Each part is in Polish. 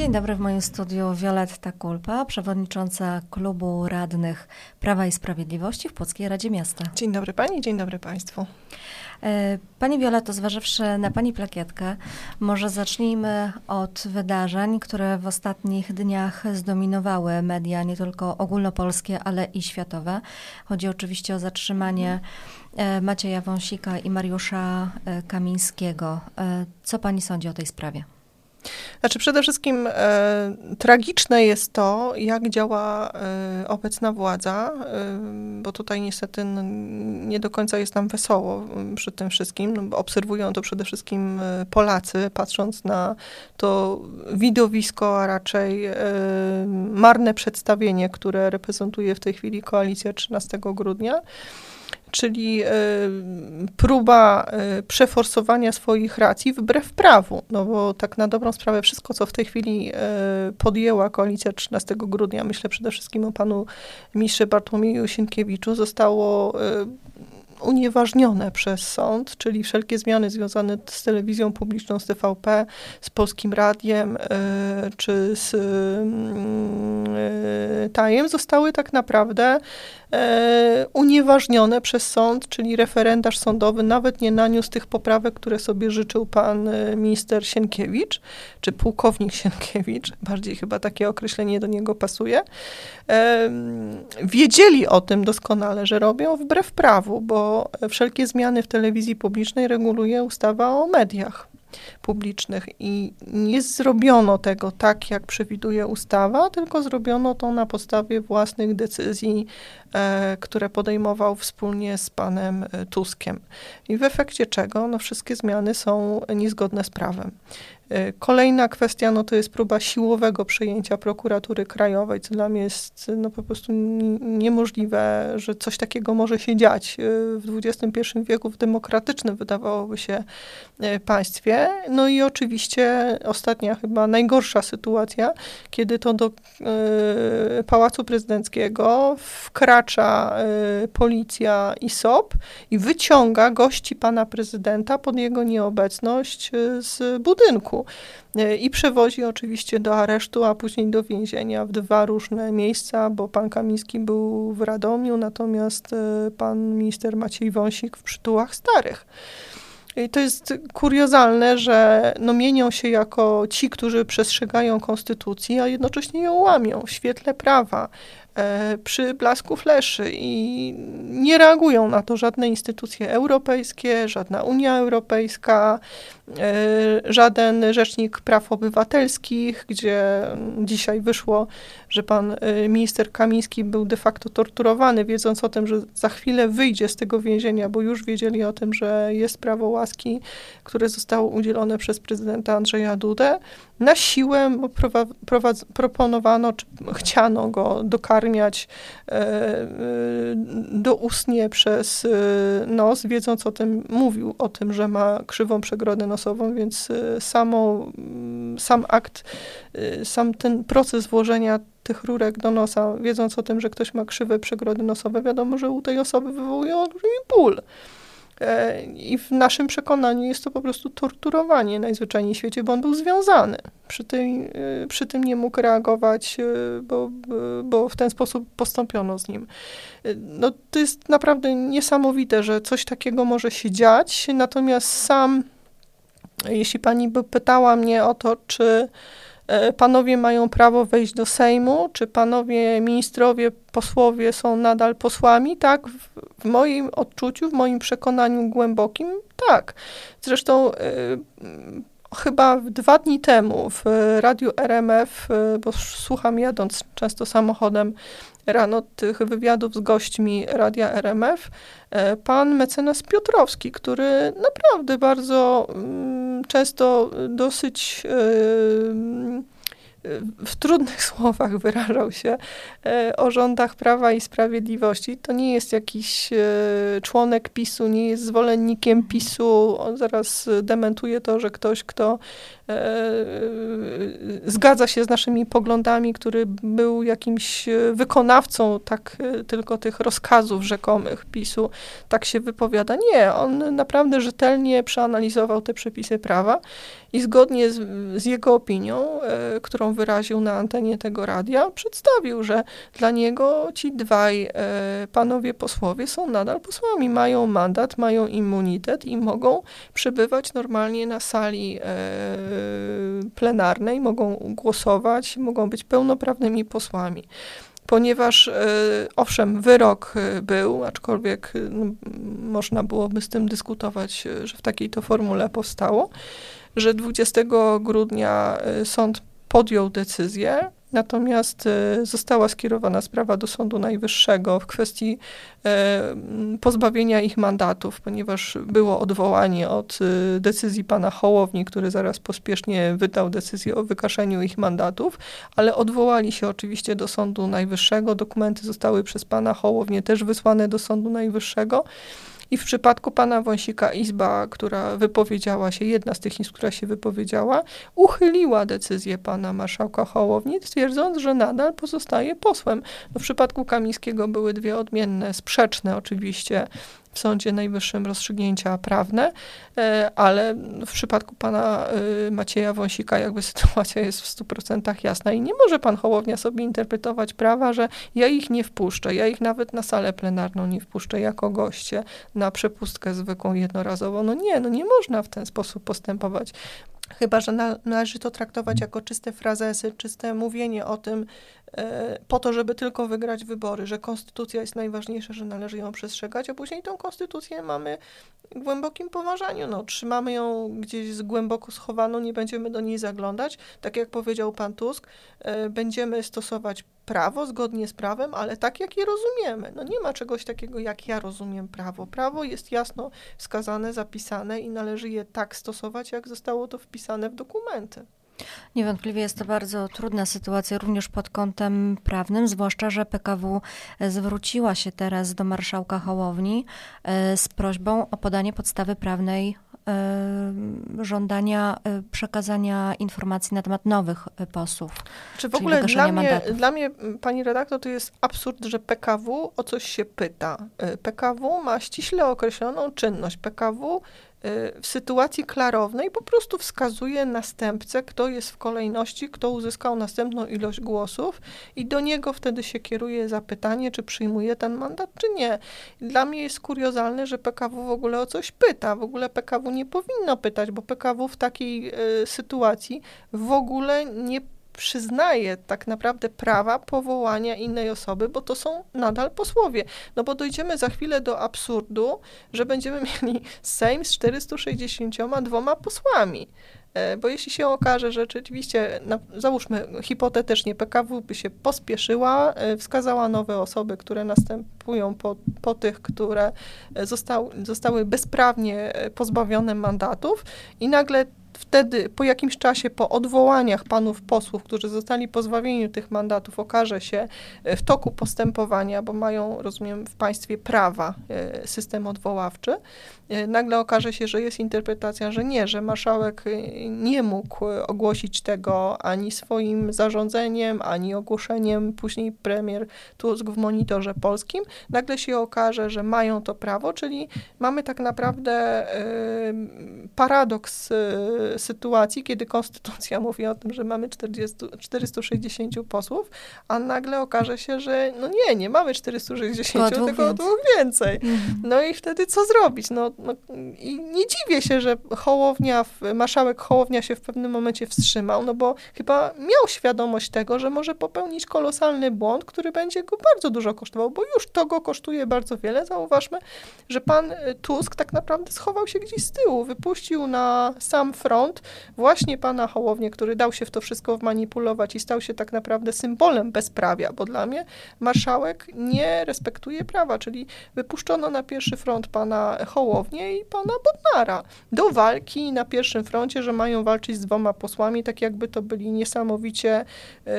Dzień dobry, w moim studiu Wioletta Kulpa, przewodnicząca klubu radnych Prawa i Sprawiedliwości w Płockiej Radzie Miasta. Dzień dobry pani, dzień dobry państwu. E, pani Violeto, zważywszy na Pani plakietkę, może zacznijmy od wydarzeń, które w ostatnich dniach zdominowały media, nie tylko ogólnopolskie, ale i światowe. Chodzi oczywiście o zatrzymanie e, Macieja Wąsika i Mariusza e, Kamińskiego. Co Pani sądzi o tej sprawie? Znaczy przede wszystkim e, tragiczne jest to, jak działa e, obecna władza, e, bo tutaj niestety nie do końca jest nam wesoło przy tym wszystkim. No, obserwują to przede wszystkim e, Polacy, patrząc na to widowisko, a raczej e, marne przedstawienie, które reprezentuje w tej chwili koalicja 13 grudnia czyli e, próba e, przeforsowania swoich racji wbrew prawu, no bo tak na dobrą sprawę wszystko, co w tej chwili e, podjęła koalicja 13 grudnia, myślę przede wszystkim o panu ministrze Bartłomieju Sienkiewiczu, zostało unieważnione przez sąd, czyli wszelkie zmiany związane z telewizją publiczną, z TVP, z Polskim Radiem czy z mm, Tajem zostały tak naprawdę e, unieważnione przez sąd, czyli referendarz sądowy nawet nie naniósł tych poprawek, które sobie życzył pan e, minister Sienkiewicz, czy pułkownik Sienkiewicz, bardziej chyba takie określenie do niego pasuje. E, wiedzieli o tym doskonale, że robią wbrew prawu, bo wszelkie zmiany w telewizji publicznej reguluje ustawa o mediach publicznych i nie zrobiono tego tak, jak przewiduje ustawa, tylko zrobiono to na podstawie własnych decyzji, e, które podejmował wspólnie z panem e, Tuskiem. I w efekcie czego no, wszystkie zmiany są niezgodne z prawem. E, kolejna kwestia, no to jest próba siłowego przejęcia prokuratury krajowej, co dla mnie jest no, po prostu niemożliwe, że coś takiego może się dziać e, w XXI wieku w demokratycznym, wydawałoby się, e, państwie. No i oczywiście ostatnia, chyba najgorsza sytuacja, kiedy to do y, Pałacu Prezydenckiego wkracza y, policja i SOP i wyciąga gości pana prezydenta pod jego nieobecność z budynku. E, i przewozi oczywiście do aresztu, a później do więzienia w dwa różne miejsca, bo pan Kamiński był w Radomiu, natomiast e, pan minister Maciej Wąsik w Przytułach Starych. I to jest kuriozalne, że no mienią się jako ci, którzy przestrzegają konstytucji, a jednocześnie ją łamią w świetle prawa. E, przy blasku fleszy i nie reagują na to żadne instytucje europejskie, żadna Unia Europejska, e, żaden rzecznik praw obywatelskich, gdzie dzisiaj wyszło, że pan e, minister Kamiński był de facto torturowany, wiedząc o tym, że za chwilę wyjdzie z tego więzienia, bo już wiedzieli o tym, że jest prawo łaski, które zostało udzielone przez prezydenta Andrzeja Dudę. Na siłę proponowano, czy chciano go dokarmiać e, e, doustnie przez e, nos, wiedząc o tym, mówił o tym, że ma krzywą przegrodę nosową, więc samo, sam akt, sam ten proces włożenia tych rurek do nosa, wiedząc o tym, że ktoś ma krzywe przegrody nosowe, wiadomo, że u tej osoby wywołuje olbrzymi ból. E, I w naszym przekonaniu jest to po prostu torturowanie najzwyczajniej w świecie, bo on był związany. Przy tym, e, przy tym nie mógł reagować, e, bo, bo w ten sposób postąpiono z nim. No, to jest naprawdę niesamowite, że coś takiego może się dziać. Natomiast sam, jeśli pani by pytała mnie o to, czy panowie mają prawo wejść do Sejmu, czy panowie ministrowie, posłowie są nadal posłami? Tak, w, w moim odczuciu, w moim przekonaniu głębokim, tak. Zresztą y, chyba dwa dni temu w radiu RMF, y, bo słucham jadąc często samochodem rano tych wywiadów z gośćmi radia RMF, y, pan mecenas Piotrowski, który naprawdę bardzo mm, często dosyć w trudnych słowach wyrażał się e, o rządach Prawa i Sprawiedliwości. To nie jest jakiś e, członek PiSu, nie jest zwolennikiem PiSu. On zaraz dementuje to, że ktoś, kto e, zgadza się z naszymi poglądami, który był jakimś wykonawcą tak tylko tych rozkazów rzekomych PiSu, tak się wypowiada. Nie, on naprawdę rzetelnie przeanalizował te przepisy prawa i zgodnie z, z jego opinią, którą którą wyraził na antenie tego radia, przedstawił, że dla niego ci dwaj e, panowie posłowie są nadal posłami, mają mandat, mają immunitet i mogą przebywać normalnie na sali e, plenarnej, mogą głosować, mogą być pełnoprawnymi posłami. Ponieważ e, owszem, wyrok e, był, aczkolwiek można byłoby z tym dyskutować, że w takiej to formule powstało, że 20 grudnia sąd podjął decyzję, Natomiast e, została skierowana sprawa do Sądu Najwyższego w kwestii e, pozbawienia ich mandatów, ponieważ było odwołanie od decyzji pana Hołowni, który zaraz pospiesznie wydał decyzję o wykaszeniu ich mandatów, ale odwołali się oczywiście do Sądu Najwyższego. Dokumenty zostały przez pana Hołownię też wysłane do Sądu Najwyższego. I w przypadku pana Wąsika Izba, która wypowiedziała się, jedna z tych izb, która się wypowiedziała, uchyliła decyzję pana marszałka Hołowni, twierdząc, że nadal pozostaje posłem. No w przypadku Kamińskiego były dwie odmienne, sprzeczne oczywiście w Sądzie Najwyższym rozstrzygnięcia prawne, e, ale w przypadku pana e, Macieja Wąsika jakby sytuacja jest w 100% jasna i nie może pan Hołownia sobie interpretować prawa, że ja ich nie wpuszczę, ja ich nawet na salę plenarną nie wpuszczę jako goście na przepustkę zwykłą jednorazową. No nie, no nie można w ten sposób postępować. Chyba, że należy to traktować jako czyste frazesy, czyste mówienie o tym, po to, żeby tylko wygrać wybory, że konstytucja jest najważniejsza, że należy ją przestrzegać, a później tą konstytucję mamy w głębokim poważaniu. No, trzymamy ją gdzieś głęboko schowaną, nie będziemy do niej zaglądać. Tak jak powiedział pan Tusk, e, będziemy stosować prawo zgodnie z prawem, ale tak jak je rozumiemy. No nie ma czegoś takiego, jak ja rozumiem prawo. Prawo jest jasno wskazane, zapisane i należy je tak stosować, jak zostało to wpisane w dokumenty. Niewątpliwie jest to bardzo trudna sytuacja, również pod kątem prawnym, zwłaszcza, że PKW zwróciła się teraz do marszałka Hołowni e, z prośbą o podanie podstawy prawnej e, żądania e, przekazania informacji na temat nowych posłów. Czy w ogóle dla mnie, dla mnie, pani redaktor, to jest absurd, że PKW o coś się pyta. PKW ma ściśle określoną czynność. PKW w sytuacji klarownej po prostu wskazuje następcę, kto jest w kolejności, kto uzyskał następną ilość głosów i do niego wtedy się kieruje zapytanie, czy przyjmuje ten mandat, czy nie. Dla mnie jest kuriozalne, że PKW w ogóle o coś pyta. W ogóle PKW nie powinno pytać, bo PKW w takiej y, sytuacji w ogóle nie przyznaje tak naprawdę prawa powołania innej osoby, bo to są nadal posłowie. No bo dojdziemy za chwilę do absurdu, że będziemy mieli Sejm z 462 posłami. E, bo jeśli się okaże, że rzeczywiście, no, załóżmy hipotetycznie, PKW by się pospieszyła, e, wskazała nowe osoby, które następują po, po tych, które e, został, zostały bezprawnie pozbawione mandatów i nagle wtedy po jakimś czasie, po odwołaniach panów posłów, którzy zostali pozbawieni tych mandatów, okaże się e, w toku postępowania, bo mają, rozumiem, w państwie prawa e, system odwoławczy, e, nagle okaże się, że jest interpretacja, że nie, że marszałek nie mógł ogłosić tego ani swoim zarządzeniem, ani ogłoszeniem, później premier Tusk w monitorze polskim, nagle się okaże, że mają to prawo, czyli mamy tak naprawdę paradoks sytuacji, kiedy konstytucja mówi o tym, że mamy 40, 460 posłów, a nagle okaże się, że no nie, nie mamy 460, tylko, tylko dwóch więcej. Mhm. No i wtedy co zrobić? No, no, i nie dziwię się, że Hołownia, marszałek Hołownia się w pewnym momencie wstrzymał, no bo chyba miał świadomość tego, że może popełnić kolosalny błąd, który będzie go bardzo dużo kosztował, bo już to go kosztuje bardzo wiele. Zauważmy, że pan Tusk tak naprawdę schował się gdzieś z tyłu, wypuścił na sam front front właśnie pana Hołownię, który dał się w to wszystko wmanipulować i stał się tak naprawdę symbolem bezprawia, bo dla mnie marszałek nie respektuje prawa, czyli wypuszczono na pierwszy front pana Hołownię i pana Bodnara. Do walki na pierwszym froncie, że mają walczyć z dwoma posłami, tak jakby to byli niesamowicie yy,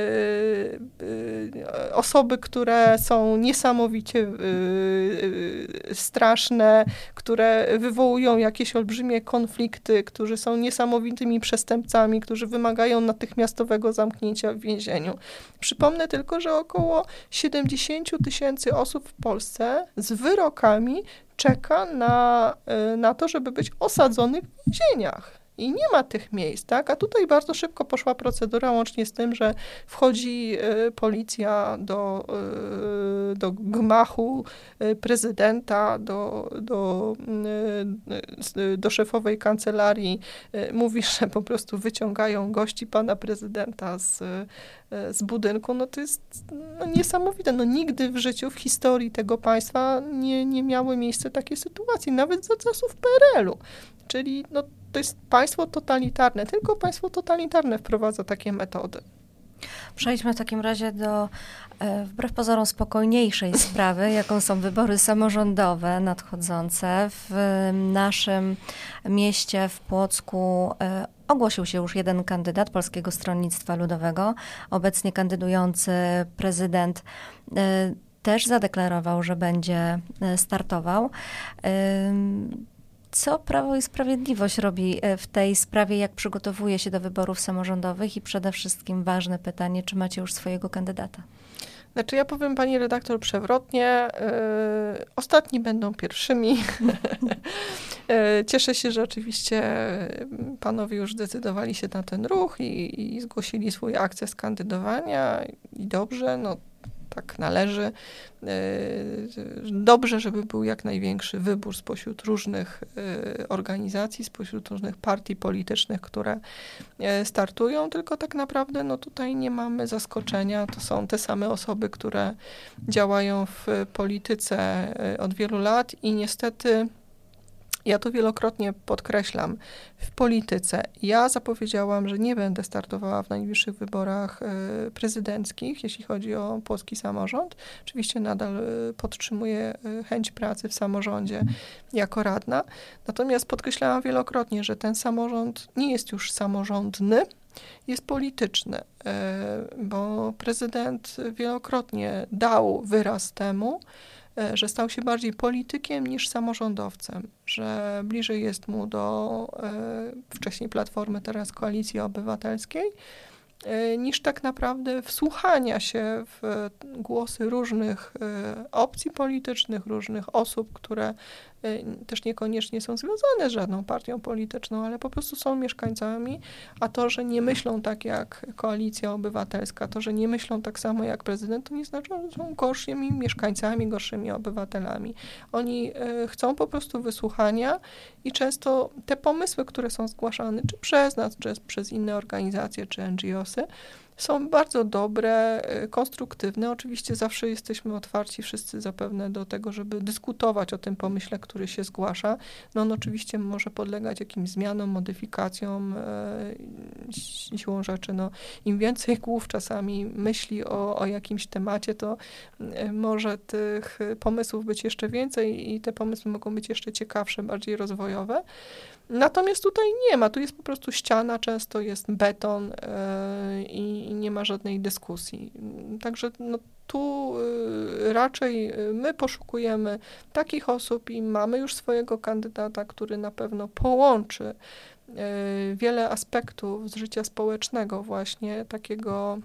yy, osoby, które są niesamowicie yy, straszne, które wywołują jakieś olbrzymie konflikty, którzy są niesamowicie niesamowitymi przestępcami, którzy wymagają natychmiastowego zamknięcia w więzieniu. Przypomnę tylko, że około 70 tysięcy osób w Polsce z wyrokami czeka na, y, na to, żeby być osadzonych w więzieniach. I nie ma tych miejsc, tak? A tutaj bardzo szybko poszła procedura, łącznie z tym, że wchodzi y, policja do, y, do gmachu y, prezydenta, do, do, do szefowej kancelarii, mówi, że po prostu wyciągają gości pana prezydenta z, z budynku, no to jest no, niesamowite. No nigdy w życiu, w historii tego państwa nie, nie miały miejsca takie sytuacje, nawet za czasów PRL-u. Czyli no, to jest państwo totalitarne, tylko państwo totalitarne wprowadza takie metody. Przejdźmy w takim razie do e, wbrew pozorom spokojniejszej sprawy, jaką są wybory samorządowe nadchodzące. W naszym mieście, w Płocku, e, ogłosił się już jeden kandydat Polskiego Stronnictwa Ludowego. Obecnie kandydujący prezydent e, też zadeklarował, że będzie startował. Co Prawo i Sprawiedliwość robi e, w tej sprawie, jak przygotowuje się do wyborów samorządowych i przede wszystkim ważne pytanie, czy macie już swojego kandydata? Znaczy ja powiem pani redaktor przewrotnie, yy, ostatni będą pierwszymi. yy, cieszę się, że oczywiście panowie już zdecydowali się na ten ruch i, i zgłosili swój akces kandydowania i dobrze, no tak należy. E, dobrze, żeby był jak największy wybór spośród różnych e, organizacji, spośród różnych partii politycznych, które e, startują, tylko tak naprawdę no tutaj nie mamy zaskoczenia. To są te same osoby, które działają w polityce od wielu lat i niestety ja to wielokrotnie podkreślam w polityce. Ja zapowiedziałam, że nie będę startowała w najbliższych wyborach e, prezydenckich, jeśli chodzi o polski samorząd. Oczywiście nadal e, podtrzymuję e, chęć pracy w samorządzie jako radna. Natomiast podkreślałam wielokrotnie, że ten samorząd nie jest już samorządny, jest polityczny, bo prezydent wielokrotnie dał wyraz temu, że stał się bardziej politykiem niż samorządowcem, że bliżej jest mu do e, wcześniej Platformy, teraz Koalicji Obywatelskiej, e, niż tak naprawdę wsłuchania się w głosy różnych opcji politycznych, różnych osób, które też niekoniecznie są związane z żadną partią polityczną, ale po prostu są mieszkańcami, a to, że nie myślą tak jak koalicja obywatelska, to, że nie myślą tak samo jak prezydent, to nie znaczy, że są gorszymi mieszkańcami, gorszymi obywatelami. Oni y, chcą po prostu wysłuchania i często te pomysły, które są zgłaszane, czy przez nas, czy przez inne organizacje, czy NGOsy, są bardzo dobre, y, konstruktywne. Oczywiście zawsze jesteśmy otwarci wszyscy zapewne do tego, żeby dyskutować o tym pomyśle, który się zgłasza. No on oczywiście może podlegać jakimś zmianom, modyfikacjom. E, siłą rzeczy, no, im więcej głów czasami myśli o, o jakimś temacie, to e, może tych pomysłów być jeszcze więcej i te pomysły mogą być jeszcze ciekawsze, bardziej rozwojowe. Natomiast tutaj nie ma, tu jest po prostu ściana, często jest beton yy, i nie ma żadnej dyskusji. Także no, tu yy, raczej my poszukujemy takich osób i mamy już swojego kandydata, który na pewno połączy yy, wiele aspektów z życia społecznego, właśnie takiego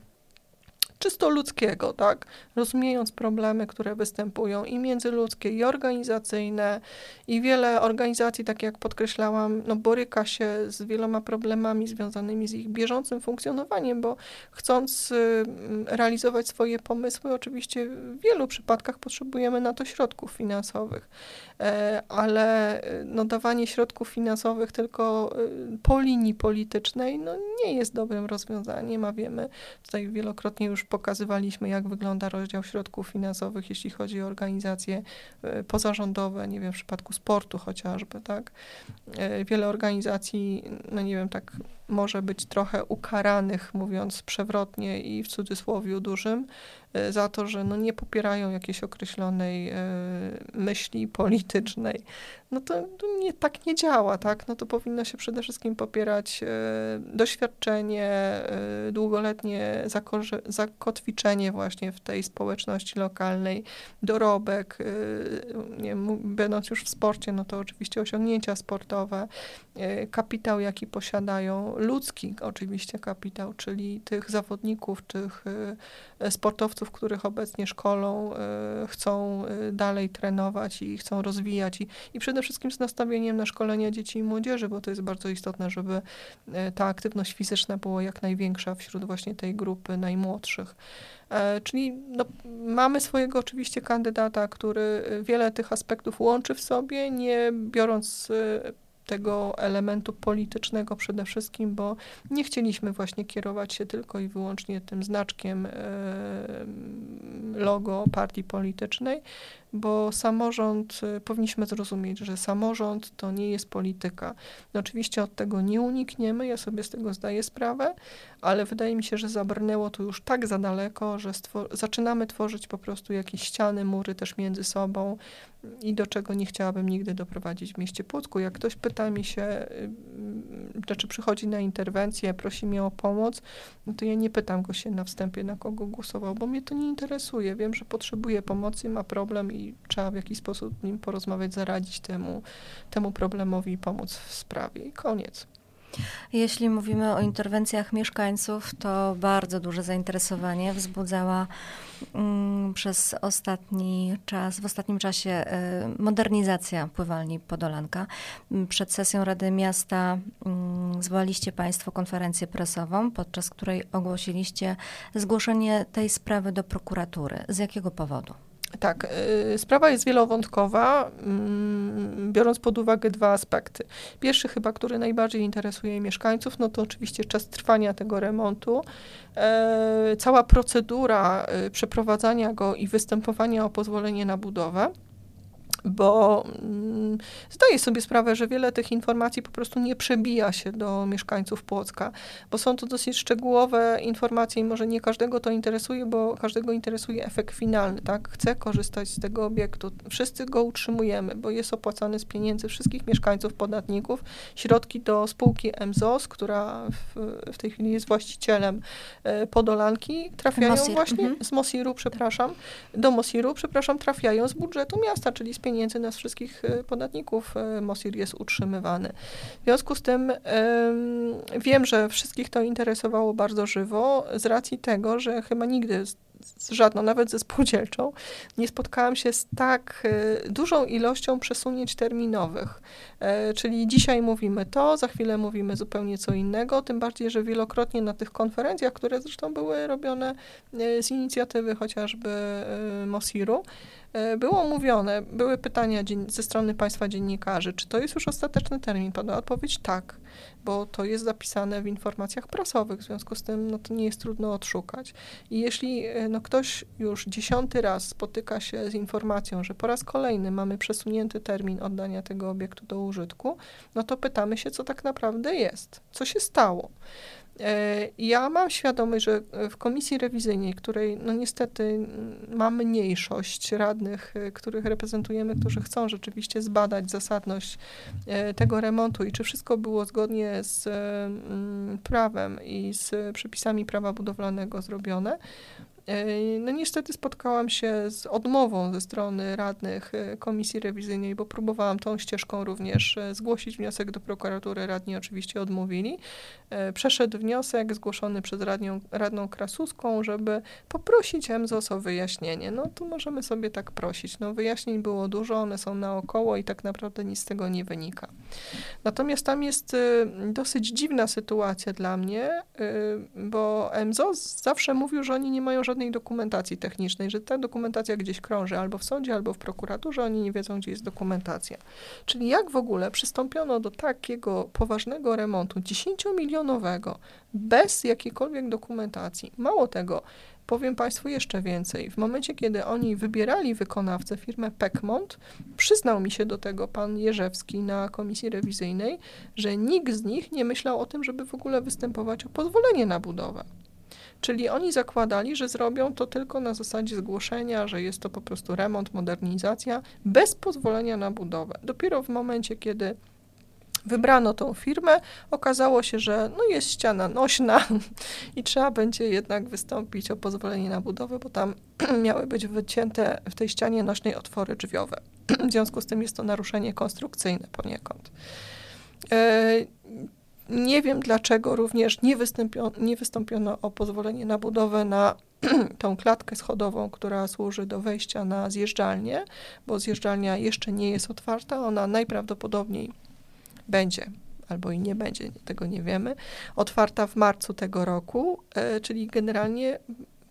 czysto ludzkiego, tak? Rozumiejąc problemy, które występują i międzyludzkie, i organizacyjne, i wiele organizacji, tak jak podkreślałam, no boryka się z wieloma problemami związanymi z ich bieżącym funkcjonowaniem, bo chcąc y, realizować swoje pomysły, oczywiście w wielu przypadkach potrzebujemy na to środków finansowych, e, ale y, no dawanie środków finansowych tylko y, po linii politycznej, no nie jest dobrym rozwiązaniem, a wiemy, tutaj wielokrotnie już pokazywaliśmy, jak wygląda rozdział środków finansowych, jeśli chodzi o organizacje e, pozarządowe, nie wiem, w przypadku sportu chociażby, tak. E, wiele organizacji, no nie wiem, tak może być trochę ukaranych, mówiąc przewrotnie i w cudzysłowie dużym, za to, że no nie popierają jakiejś określonej e, myśli politycznej. No to, nie, tak nie działa, tak? No to powinno się przede wszystkim popierać e, doświadczenie, długoletnie zakotwiczenie właśnie w tej społeczności lokalnej, dorobek, nie, będąc już w sporcie, no to oczywiście osiągnięcia sportowe, kapitał, jaki posiadają ludzki oczywiście kapitał, czyli tych zawodników, tych e, sportowców, których obecnie szkolą, e, chcą dalej trenować i chcą rozwijać i, i przede wszystkim z nastawieniem na szkolenia dzieci i młodzieży, bo to jest bardzo istotne, żeby ta aktywność fizyczna była jak największa wśród właśnie tej grupy najmłodszych. Czyli no, mamy swojego oczywiście kandydata, który wiele tych aspektów łączy w sobie, nie biorąc tego elementu politycznego przede wszystkim, bo nie chcieliśmy właśnie kierować się tylko i wyłącznie tym znaczkiem logo partii politycznej, bo samorząd, y, powinniśmy zrozumieć, że samorząd to nie jest polityka. No oczywiście od tego nie unikniemy, ja sobie z tego zdaję sprawę, ale wydaje mi się, że zabrnęło to już tak za daleko, że zaczynamy tworzyć po prostu jakieś ściany, mury też między sobą i do czego nie chciałabym nigdy doprowadzić w mieście Płocku. Jak ktoś pyta mi się, czy znaczy przychodzi na interwencję, prosi mnie o pomoc, no to ja nie pytam go się na wstępie, na kogo głosował, bo mnie to nie interesuje. Wiem, że potrzebuje pomocy, ma problem i trzeba w jakiś sposób nim porozmawiać, zaradzić temu, temu problemowi i pomóc w sprawie. I koniec. Jeśli mówimy o interwencjach mieszkańców, to bardzo duże zainteresowanie wzbudzała mm, przez ostatni czas, w ostatnim czasie y, modernizacja pływalni Podolanka. Mm, przed sesją Rady Miasta y, zwołaliście Państwo konferencję prasową, podczas której ogłosiliście zgłoszenie tej sprawy do prokuratury. Z jakiego powodu? Tak, y, sprawa jest wielowątkowa, mm, biorąc pod uwagę dwa aspekty. Pierwszy chyba, który najbardziej interesuje mieszkańców, no to oczywiście czas trwania tego remontu. E, cała procedura y, przeprowadzania go i występowania o pozwolenie na budowę bo mm, zdaję sobie sprawę, że wiele tych informacji po prostu nie przebija się do mieszkańców Płocka, bo są to dosyć szczegółowe informacje i może nie każdego to interesuje, bo każdego interesuje efekt finalny, tak? Chce korzystać z tego obiektu. Wszyscy go utrzymujemy, bo jest opłacany z pieniędzy wszystkich mieszkańców, podatników. Środki do spółki MZOS, która w, w tej chwili jest właścicielem e, Podolanki, trafiają Mosir. właśnie, mhm. z Mosiru, przepraszam, do Mosiru, przepraszam, trafiają z budżetu miasta, czyli z pieniędzy nas wszystkich e, podatników e, Mosir jest utrzymywany. W związku z tym wiem, że wszystkich to interesowało bardzo żywo z racji tego, że chyba nigdy z żadną, nawet ze spółdzielczą, nie spotkałam się z tak e, dużą ilością przesunięć terminowych. Czyli dzisiaj mówimy to, za chwilę mówimy zupełnie co innego, tym bardziej, że wielokrotnie na tych konferencjach, które zresztą były robione z inicjatywy chociażby Mosiru, E, było mówione, były pytania ze strony państwa dziennikarzy, czy to jest już ostateczny termin? Padła odpowiedź tak, bo to jest zapisane w informacjach prasowych, w związku z tym no, to nie jest trudno odszukać. I jeśli e, no, ktoś już dziesiąty raz spotyka się z informacją, że po raz kolejny mamy przesunięty termin oddania tego obiektu do użytku, no to pytamy się, co tak naprawdę jest, co się stało. E, ja mam świadomość, że w komisji rewizyjnej, której no niestety ma mniejszość radnych, e, których reprezentujemy, którzy chcą rzeczywiście zbadać zasadność e, tego remontu i czy wszystko było zgodnie z prawem i z przepisami prawa budowlanego zrobione, no niestety spotkałam się z odmową ze strony radnych e, komisji rewizyjnej, bo próbowałam tą ścieżką również e, zgłosić wniosek do prokuratury. Radni oczywiście odmówili. Przeszedł wniosek zgłoszony przez radnią, radną Krasuską, żeby poprosić MZOS o wyjaśnienie. No tu możemy sobie tak prosić. No wyjaśnień było dużo, one są naokoło i tak naprawdę nic z tego nie wynika. Natomiast tam jest dosyć dziwna sytuacja dla mnie, bo MZOS zawsze mówił, że oni nie mają żadnych żadnej dokumentacji technicznej, że ta dokumentacja gdzieś krąży albo w sądzie, albo w prokuraturze, oni nie wiedzą, gdzie jest dokumentacja. Czyli jak w ogóle przystąpiono do takiego poważnego remontu, 10-milionowego, bez jakiejkolwiek dokumentacji. Mało tego, Powiem Państwu jeszcze więcej. W momencie, kiedy oni wybierali wykonawcę, firmę Pekmont, przyznał mi się do tego pan Jerzewski na komisji rewizyjnej, że nikt z nich nie myślał o tym, żeby w ogóle występować o pozwolenie na budowę. Czyli oni zakładali, że zrobią to tylko na zasadzie zgłoszenia, że jest to po prostu remont, modernizacja, bez pozwolenia na budowę. Dopiero w momencie, kiedy wybrano tą firmę, okazało się, że no jest ściana nośna i trzeba będzie jednak wystąpić o pozwolenie na budowę, bo tam miały być wycięte w tej ścianie nośnej otwory drzwiowe. W związku z tym jest to naruszenie konstrukcyjne poniekąd. Nie wiem dlaczego również nie, wystąpiono, nie wystąpiono o pozwolenie na budowę na tą klatkę schodową, która służy do wejścia na zjeżdżalnię, bo zjeżdżalnia jeszcze nie jest otwarta, ona najprawdopodobniej będzie albo i nie będzie, tego nie wiemy, otwarta w marcu tego roku, e, czyli generalnie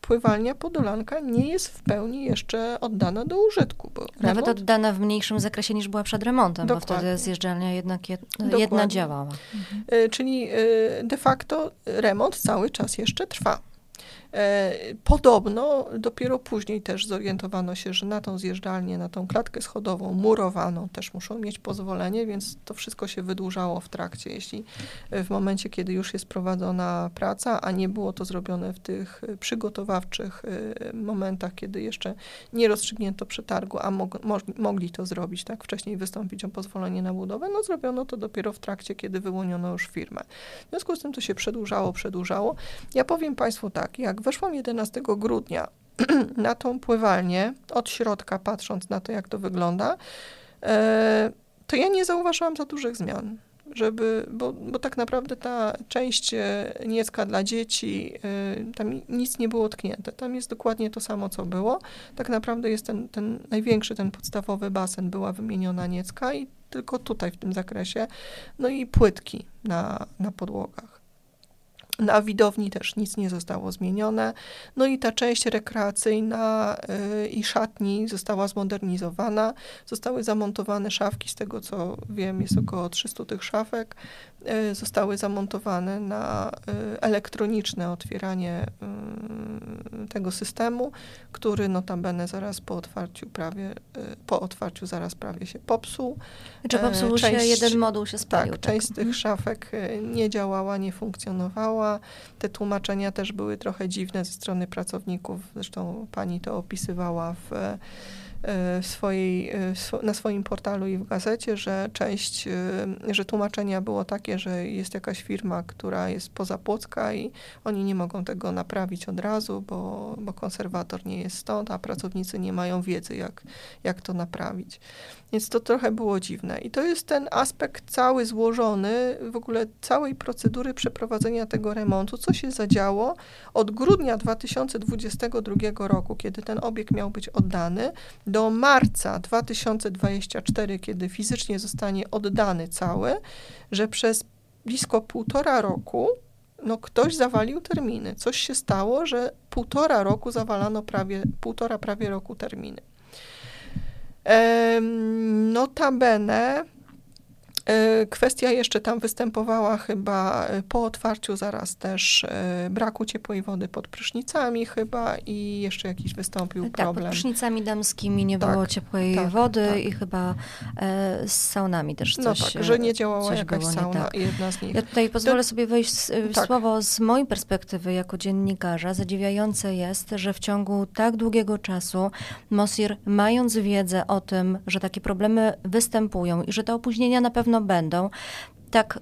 pływalnia Podolanka nie jest w pełni jeszcze oddana do użytku. Bo Nawet remont... oddana w mniejszym zakresie niż była przed remontem, Dokładnie. bo wtedy zjeżdżalnia jednak jed... jedna działała. Mhm. Czyli e, de facto remont cały czas jeszcze trwa. E, podobno dopiero później też zorientowano się, że na tą zjeżdżalnię, na tą klatkę schodową murowaną też muszą mieć pozwolenie, więc to wszystko się wydłużało w trakcie. Jeśli w momencie, kiedy już jest prowadzona praca, a nie było to zrobione w tych przygotowawczych e, momentach, kiedy jeszcze nie rozstrzygnięto przetargu, a mog mogli to zrobić, tak, wcześniej wystąpić o pozwolenie na budowę, no zrobiono to dopiero w trakcie, kiedy wyłoniono już firmę. W związku z tym to się przedłużało, przedłużało. Ja powiem Państwu tak, jak weszłam 11 grudnia na tą pływalnię, od środka patrząc na to, jak to wygląda, e, to ja nie zauważyłam za dużych zmian. Żeby, bo, bo tak naprawdę ta część e, niecka dla dzieci, e, tam nic nie było tknięte. Tam jest dokładnie to samo, co było. Tak naprawdę jest ten, ten największy, ten podstawowy basen, była wymieniona niecka i tylko tutaj w tym zakresie. No i płytki na, na podłogach. Na widowni też nic nie zostało zmienione. No i ta część rekreacyjna y, i szatni została zmodernizowana. Zostały zamontowane szafki, z tego co wiem jest około 300 tych szafek. Y, zostały zamontowane na y, elektroniczne otwieranie tego systemu, który notabene zaraz po otwarciu prawie, po otwarciu zaraz prawie się popsuł. Czy popsuł część, się, jeden moduł się spalił. Tak, tak. część z tych mhm. szafek nie działała, nie funkcjonowała te tłumaczenia też były trochę dziwne ze strony pracowników. Zresztą pani to opisywała w E, swojej, e, na swoim portalu i w gazecie, że część, e, że tłumaczenia było takie, że jest jakaś firma, która jest poza Płocka i oni nie mogą tego naprawić od razu, bo, bo konserwator nie jest stąd, a pracownicy nie mają wiedzy, jak, jak to naprawić. Więc to trochę było dziwne. I to jest ten aspekt cały złożony, w ogóle całej procedury przeprowadzenia tego remontu, co się zadziało od grudnia 2022 roku, kiedy ten obiekt miał być oddany, do marca 2024, kiedy fizycznie zostanie oddany cały, że przez blisko półtora roku no ktoś zawalił terminy. Coś się stało, że półtora roku zawalano prawie, półtora prawie roku terminy. Notabene kwestia jeszcze tam występowała chyba e, po otwarciu zaraz też e, braku ciepłej wody pod prysznicami chyba i jeszcze jakiś wystąpił tak, problem. pod prysznicami damskimi nie tak, było ciepłej tak, wody tak. i chyba z saunami też coś No tak, że nie działała jakaś sauna, tak. jedna z nich. Ja tutaj pozwolę to, sobie wejść w tak. słowo z mojej perspektywy jako dziennikarza. Zadziwiające jest, że w ciągu tak długiego czasu Mosir, mając wiedzę o tym, że takie problemy występują i że te opóźnienia na pewno będą, tak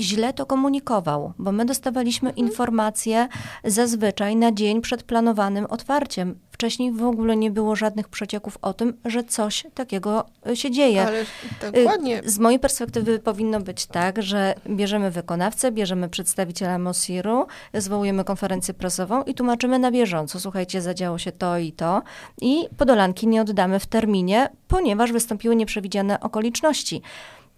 źle to komunikował, bo my dostawaliśmy mhm. informacje zazwyczaj na dzień przed planowanym otwarciem. Wcześniej w ogóle nie było żadnych przecieków o tym, że coś takiego y, się dzieje. Ale dokładnie. Y, z mojej perspektywy powinno być tak, że bierzemy wykonawcę, bierzemy przedstawiciela Mosiru, zwołujemy konferencję prasową i tłumaczymy na bieżąco. Słuchajcie, zadziało się to i to i Podolanki nie oddamy w terminie, ponieważ wystąpiły nieprzewidziane okoliczności.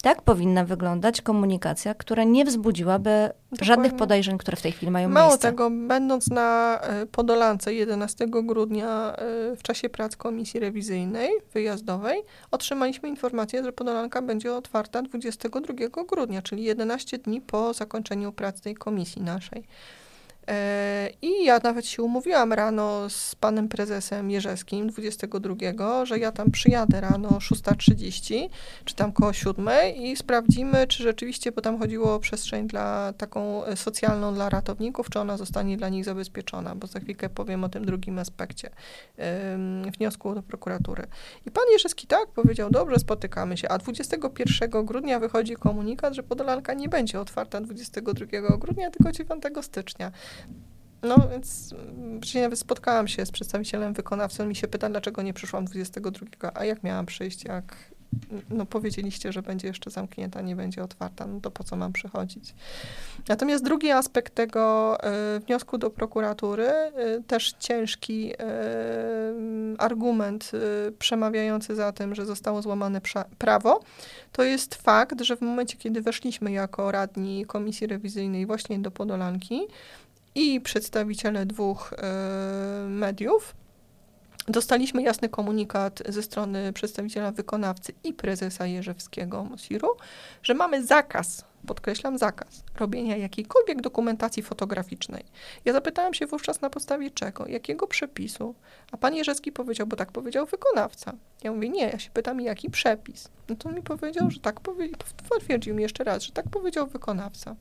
Tak powinna wyglądać komunikacja, która nie wzbudziłaby Dokładnie. żadnych podejrzeń, które w tej chwili mają Mało miejsce. tego, będąc na e, Podolance 11 grudnia e, w czasie prac komisji rewizyjnej, wyjazdowej, otrzymaliśmy informację, że Podolanka będzie otwarta 22 grudnia, czyli 11 dni po zakończeniu prac tej komisji naszej. E, I ja nawet się umówiłam rano z panem prezesem Jerzewskim 22, że ja tam przyjadę rano 6.30, czy tam koło 7 i sprawdzimy, czy rzeczywiście, bo tam chodziło o przestrzeń dla taką e, socjalną dla ratowników, czy ona zostanie dla nich zabezpieczona, bo za chwilkę powiem o tym drugim aspekcie wniosku do prokuratury. I pan Jerzewski tak powiedział, dobrze, spotykamy się, a 21 grudnia wychodzi komunikat, że Podolanka nie będzie otwarta 22 grudnia, tylko 9 stycznia. No więc nawet spotkałam się z przedstawicielem wykonawcy, on mi się pyta, dlaczego nie przyszłam 22, a jak miałam przyjść, jak no powiedzieliście, że będzie jeszcze zamknięta, nie będzie otwarta, no to po co mam przychodzić? Natomiast drugi aspekt tego y, wniosku do prokuratury, y, też ciężki y, argument przemawiający za tym, że zostało złamane prawo, to jest fakt, że w momencie, kiedy weszliśmy jako radni Komisji Rewizyjnej właśnie do Podolanki i przedstawiciele dwóch mediów, Dostaliśmy jasny komunikat ze strony przedstawiciela wykonawcy i prezesa Jerzewskiego Mosiru, że mamy zakaz, podkreślam zakaz, robienia jakiejkolwiek dokumentacji fotograficznej. Ja zapytałem się wówczas na podstawie czego, jakiego przepisu, a pan Jerzewski powiedział, bo tak powiedział wykonawca. Ja mówię, nie, ja się pytam, jaki przepis. No to on mi powiedział, że tak powiedział, potwierdził mi jeszcze raz, że tak powiedział wykonawca.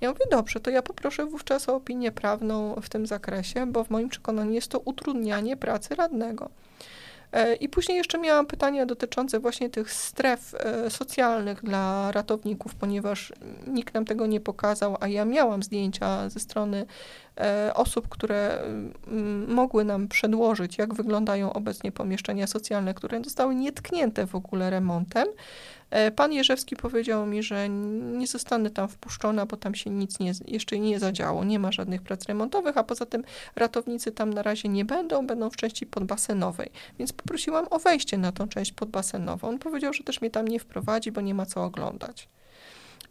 Ja mówię, dobrze, to ja poproszę wówczas o opinię prawną w tym zakresie, bo w moim przekonaniu jest to utrudnianie pracy radnego. E, I później jeszcze miałam pytania dotyczące właśnie tych stref e, socjalnych dla ratowników, ponieważ nikt nam tego nie pokazał, a ja miałam zdjęcia ze strony e, osób, które mogły nam przedłożyć, jak wyglądają obecnie pomieszczenia socjalne, które zostały nietknięte w ogóle remontem. E, pan Jerzewski powiedział mi, że nie zostanę tam wpuszczona, bo tam się nic nie, jeszcze nie zadziało, nie ma żadnych prac remontowych, a poza tym ratownicy tam na razie nie będą, będą w części podbasenowej. Więc poprosiłam o wejście na tą część podbasenową. On powiedział, że też mnie tam nie wprowadzi, bo nie ma co oglądać.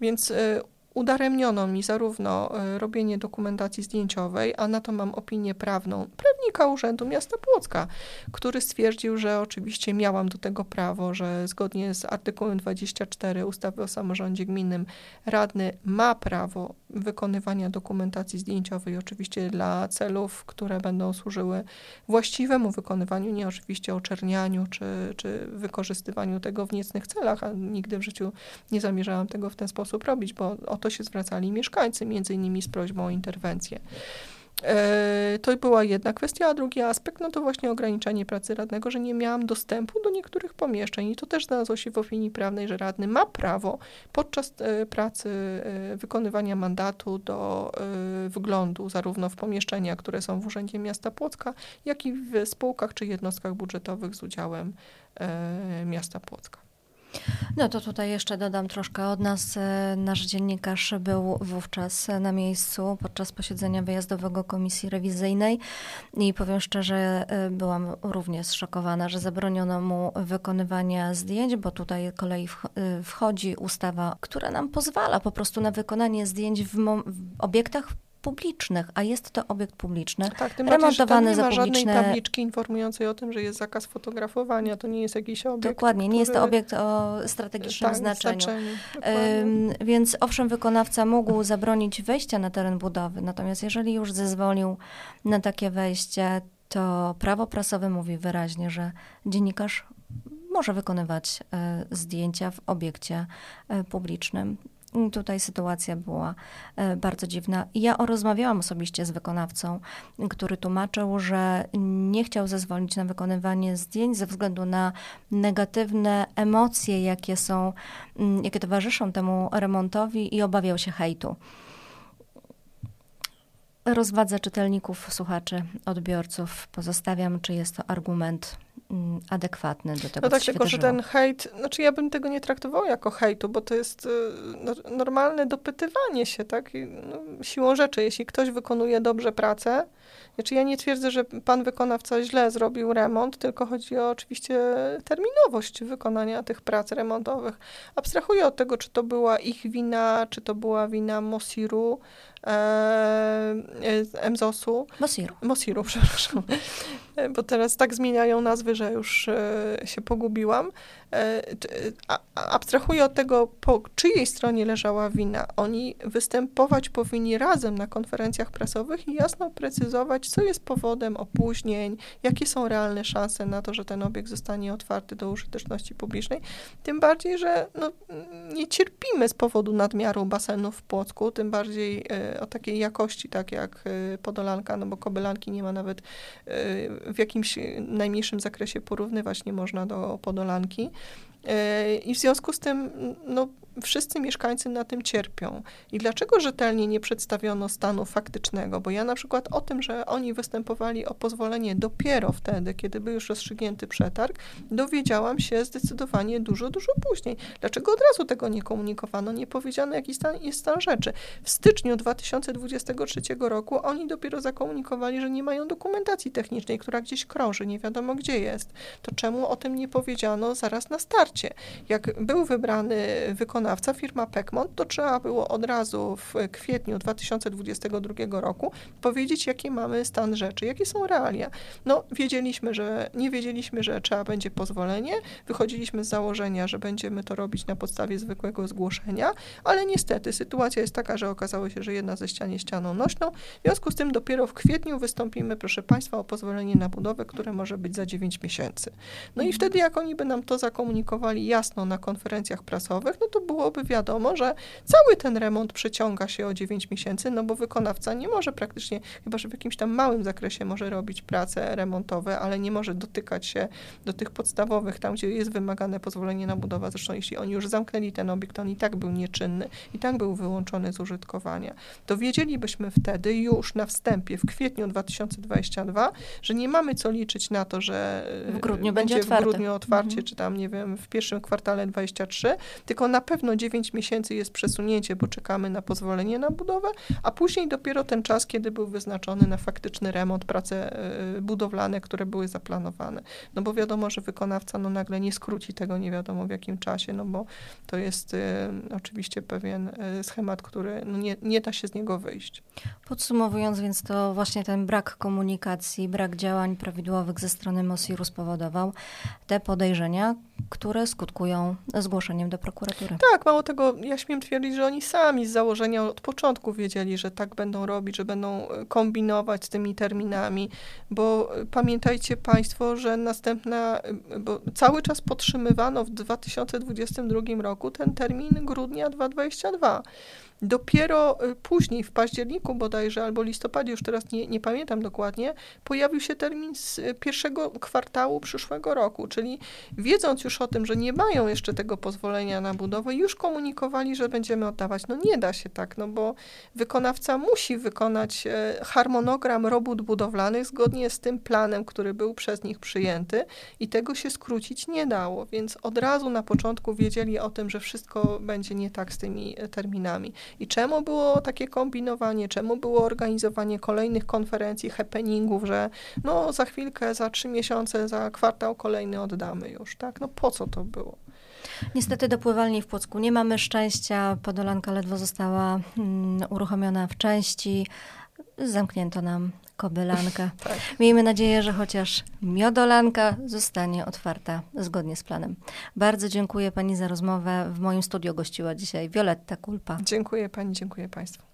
Więc e, udaremniono mi zarówno e, robienie dokumentacji zdjęciowej, a na to mam opinię prawną prawnika Urzędu Miasta Płocka, który stwierdził, że oczywiście miałam do tego prawo, że zgodnie z artykułem 24 ustawy o samorządzie gminnym radny ma prawo wykonywania dokumentacji zdjęciowej, oczywiście dla celów, które będą służyły właściwemu wykonywaniu, nie oczywiście oczernianiu czy, czy wykorzystywaniu tego w niecnych celach, a nigdy w życiu nie zamierzałam tego w ten sposób robić, bo o to się zwracali mieszkańcy, między innymi z prośbą o interwencję. E, to była jedna kwestia, a drugi aspekt, no to właśnie ograniczenie pracy radnego, że nie miałam dostępu do niektórych pomieszczeń i to też znalazło się w opinii prawnej, że radny ma prawo podczas e, pracy e, wykonywania mandatu do wglądu zarówno w pomieszczenia, które są w Urzędzie Miasta Płocka, jak i w spółkach czy jednostkach budżetowych z udziałem miasta Płocka. No to tutaj jeszcze dodam troszkę od nas. E, nasz dziennikarz był wówczas na miejscu podczas posiedzenia wyjazdowego komisji rewizyjnej i powiem szczerze, e, byłam również zszokowana, że zabroniono mu wykonywania zdjęć, bo tutaj kolei e, wchodzi ustawa, która nam pozwala po prostu na wykonanie zdjęć w, w obiektach publicznych, a jest to obiekt publiczny, tak, tym remontowany bardziej, że tam nie ma żadnej tabliczki informującej o tym, że jest zakaz fotografowania, to nie jest jakiś obiekt. Dokładnie, który... nie jest to obiekt o strategicznym tak, znaczeniu. znaczeniu ym, więc owszem, wykonawca mógł zabronić wejścia na teren budowy, natomiast jeżeli już zezwolił na takie wejście, to prawo prasowe mówi wyraźnie, że dziennikarz może wykonywać y, zdjęcia w obiekcie y, publicznym. Tutaj sytuacja była e, bardzo dziwna. Ja rozmawiałam osobiście z wykonawcą, który tłumaczył, że nie chciał zezwolić na wykonywanie zdjęć ze względu na negatywne emocje, jakie są, mm, jakie towarzyszą temu remontowi i obawiał się hejtu. Rozwadze czytelników, słuchaczy, odbiorców pozostawiam, czy jest to argument Mm, adekwatny do tego, No tak, tylko wydarzyło. że ten hejt, znaczy ja bym tego nie traktowała jako hejtu, bo to jest y, no, normalne dopytywanie się, tak? I, no, siłą rzeczy, jeśli ktoś wykonuje dobrze pracę, znaczy ja nie twierdzę, że pan wykonawca źle zrobił remont, tylko chodzi o oczywiście terminowość wykonania tych prac remontowych. Abstrahuję od tego, czy to była ich wina, czy to była wina Mosiru, e, MZOS-u. Mosiru. Mosiru, przepraszam. E, bo teraz tak zmieniają nazwy, że już e, się pogubiłam. E, abstrahuję od tego, po czyjej stronie leżała wina. Oni występować powinni razem na konferencjach prasowych i jasno precyzować, co jest powodem opóźnień, jakie są realne szanse na to, że ten obiekt zostanie otwarty do użyteczności publicznej. Tym bardziej, że no, nie cierpimy z powodu nadmiaru basenów w Płocku, tym bardziej o takiej jakości, tak jak Podolanka, no bo Kobylanki nie ma nawet w jakimś najmniejszym zakresie porównywać nie można do Podolanki. E, I w związku z tym no, wszyscy mieszkańcy na tym cierpią. I dlaczego rzetelnie nie przedstawiono stanu faktycznego? Bo ja na przykład o tym, że oni występowali o pozwolenie dopiero wtedy, kiedy był już rozstrzygnięty przetarg, dowiedziałam się zdecydowanie dużo, dużo później. Dlaczego od razu tego nie komunikowano, nie powiedziano, jaki stan, jest stan rzeczy? W styczniu 2023 roku oni dopiero zakomunikowali, że nie mają dokumentacji technicznej, która gdzieś krąży, nie wiadomo gdzie jest. To czemu o tym nie powiedziano zaraz na starcie? Jak był wybrany wykonawca, firma Pekmont, to trzeba było od razu w kwietniu 2022 roku powiedzieć, jaki mamy stan rzeczy, jakie są realia. No, wiedzieliśmy, że nie wiedzieliśmy, że trzeba będzie pozwolenie, wychodziliśmy z założenia, że będziemy to robić na podstawie zwykłego zgłoszenia, ale niestety sytuacja jest taka, że okazało się, że jedna ze ścian jest ścianą nośną, w związku z tym dopiero w kwietniu wystąpimy, proszę Państwa, o pozwolenie na budowę, które może być za 9 miesięcy. No i mhm. wtedy, jak oni by nam to zakomunikowali jasno na konferencjach prasowych, no to byłoby wiadomo, że cały ten remont przeciąga się o 9 miesięcy, no bo wykonawca nie może praktycznie, chyba że w jakimś tam małym zakresie może robić prace remontowe, ale nie może dotykać się do tych podstawowych, tam gdzie jest wymagane pozwolenie na budowę. Zresztą jeśli oni już zamknęli ten obiekt, on i tak był nieczynny, i tak był wyłączony z użytkowania. To wiedzielibyśmy wtedy już na wstępie, w kwietniu 2022, że nie mamy co liczyć na to, że w grudniu będzie, będzie w grudniu otwarcie, mhm. czy tam, nie wiem, w pierwszym kwartale 23, tylko na pewno 9 miesięcy jest przesunięcie, bo czekamy na pozwolenie na budowę, a później dopiero ten czas, kiedy był wyznaczony na faktyczny remont, prace e, budowlane, które były zaplanowane. No bo wiadomo, że wykonawca no nagle nie skróci tego nie wiadomo w jakim czasie, no bo to jest y, oczywiście pewien y, schemat, który no nie, nie da się z niego wyjść. Podsumowując więc to właśnie ten brak komunikacji, brak działań prawidłowych ze strony MOSIR-u spowodował te podejrzenia, które skutkują zgłoszeniem do prokuratury. Tak, mało tego, ja śmiem twierdzić, że oni sami z założenia od początku wiedzieli, że tak będą robić, że będą e, kombinować z tymi terminami, bo e, pamiętajcie Państwo, że następna, e, bo cały czas podtrzymywano w 2022 roku ten termin grudnia 2022. Dopiero y, później, w październiku bodajże, albo listopadzie, już teraz nie, nie pamiętam dokładnie, pojawił się termin z y, pierwszego kwartału przyszłego roku, czyli wiedząc już o tym, że nie mają jeszcze tego pozwolenia na budowę, już komunikowali, że będziemy oddawać. No nie da się tak, no bo wykonawca musi wykonać e, harmonogram robót budowlanych zgodnie z tym planem, który był przez nich przyjęty i tego się skrócić nie dało, więc od razu na początku wiedzieli o tym, że wszystko będzie nie tak z tymi e, terminami. I czemu było takie kombinowanie, czemu było organizowanie kolejnych konferencji, happeningów, że no za chwilkę, za trzy miesiące, za kwartał kolejny oddamy już, tak? No po co to było? Niestety do pływalni w Płocku nie mamy szczęścia. Podolanka ledwo została mm, uruchomiona w części. Zamknięto nam kobylankę. tak. Miejmy nadzieję, że chociaż miodolanka zostanie otwarta zgodnie z planem. Bardzo dziękuję Pani za rozmowę. W moim studiu gościła dzisiaj Violetta Kulpa. Dziękuję Pani, dziękuję Państwu.